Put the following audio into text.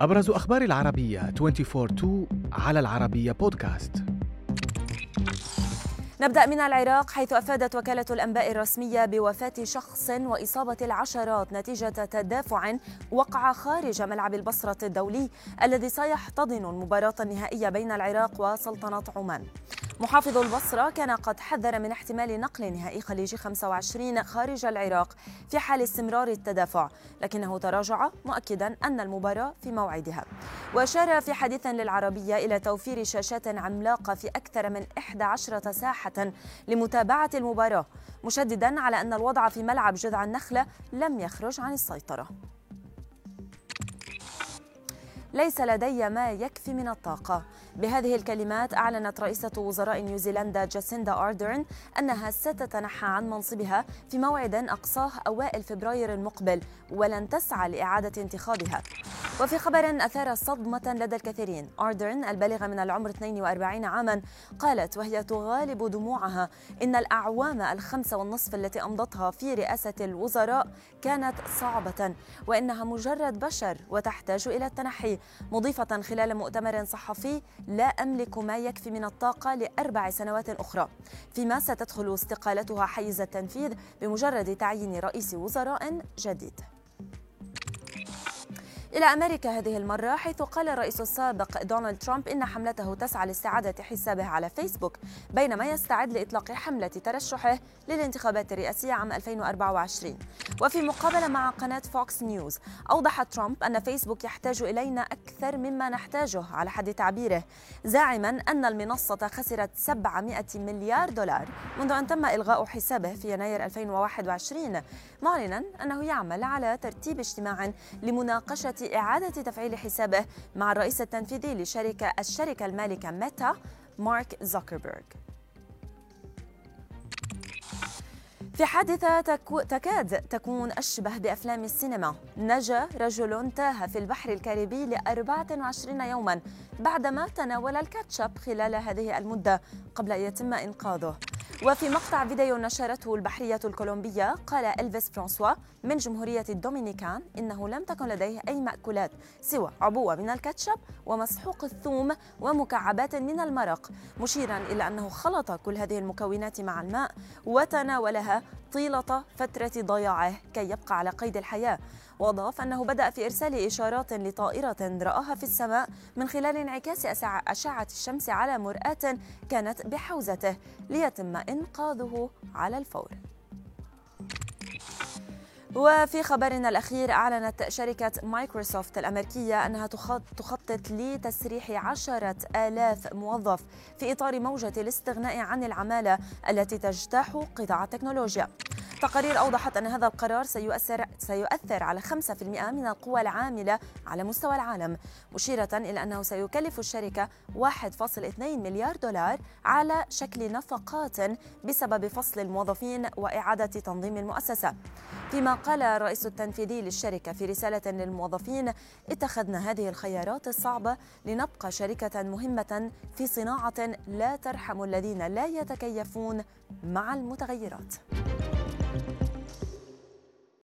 أبرز أخبار العربية 24 على العربية بودكاست نبدأ من العراق حيث أفادت وكالة الأنباء الرسمية بوفاة شخص وإصابة العشرات نتيجة تدافع وقع خارج ملعب البصرة الدولي الذي سيحتضن المباراة النهائية بين العراق وسلطنة عمان. محافظ البصرة كان قد حذر من احتمال نقل نهائي خليج 25 خارج العراق في حال استمرار التدافع لكنه تراجع مؤكدا أن المباراة في موعدها. وأشار في حديث للعربية إلى توفير شاشات عملاقة في أكثر من 11 ساحة لمتابعة المباراة مشددا على أن الوضع في ملعب جذع النخلة لم يخرج عن السيطرة. ليس لدي ما يكفي من الطاقة. بهذه الكلمات أعلنت رئيسة وزراء نيوزيلندا جاسيندا أردرن أنها ستتنحى عن منصبها في موعد أقصاه أوائل فبراير المقبل ولن تسعى لإعادة انتخابها. وفي خبر أثار صدمة لدى الكثيرين. أردرن البالغة من العمر 42 عاما قالت وهي تغالب دموعها إن الأعوام الخمسة والنصف التي أمضتها في رئاسة الوزراء كانت صعبة وإنها مجرد بشر وتحتاج إلى التنحي. مضيفة خلال مؤتمر صحفي لا أملك ما يكفي من الطاقة لأربع سنوات أخرى. فيما ستدخل استقالتها حيز التنفيذ بمجرد تعيين رئيس وزراء جديد. إلى أمريكا هذه المرة حيث قال الرئيس السابق دونالد ترامب إن حملته تسعى لاستعادة حسابه على فيسبوك بينما يستعد لإطلاق حملة ترشحه للانتخابات الرئاسية عام 2024 وفي مقابلة مع قناة فوكس نيوز أوضح ترامب أن فيسبوك يحتاج إلينا أكثر مما نحتاجه على حد تعبيره زاعما أن المنصة خسرت 700 مليار دولار منذ أن تم إلغاء حسابه في يناير 2021 معلنا أنه يعمل على ترتيب اجتماع لمناقشة إعادة تفعيل حسابه مع الرئيس التنفيذي لشركة الشركة المالكة ميتا مارك زوكربيرغ. في حادثة تكو تكاد تكون أشبه بأفلام السينما. نجا رجل تاه في البحر الكاريبي ل 24 يوما بعدما تناول الكاتشب خلال هذه المدة قبل أن يتم إنقاذه. وفي مقطع فيديو نشرته البحرية الكولومبية قال إلفيس فرانسوا من جمهورية الدومينيكان إنه لم تكن لديه أي مأكولات سوى عبوة من الكاتشب ومسحوق الثوم ومكعبات من المرق مشيرا إلى أنه خلط كل هذه المكونات مع الماء وتناولها طيلة فترة ضياعه كي يبقى على قيد الحياة. وأضاف أنه بدأ في إرسال إشارات لطائرة رآها في السماء من خلال انعكاس أشعة الشمس على مرآة كانت بحوزته ليتم إنقاذه على الفور. وفي خبرنا الأخير أعلنت شركة مايكروسوفت الأمريكية أنها تخطط لتسريح عشرة آلاف موظف في إطار موجة الاستغناء عن العمالة التي تجتاح قطاع التكنولوجيا. تقارير أوضحت أن هذا القرار سيؤثر, سيؤثر على 5% من القوى العاملة على مستوى العالم مشيرة إلى أنه سيكلف الشركة 1.2 مليار دولار على شكل نفقات بسبب فصل الموظفين وإعادة تنظيم المؤسسة. فيما قال الرئيس التنفيذي للشركة في رسالة للموظفين اتخذنا هذه الخيارات الصعبة لنبقى شركة مهمة في صناعة لا ترحم الذين لا يتكيفون مع المتغيرات.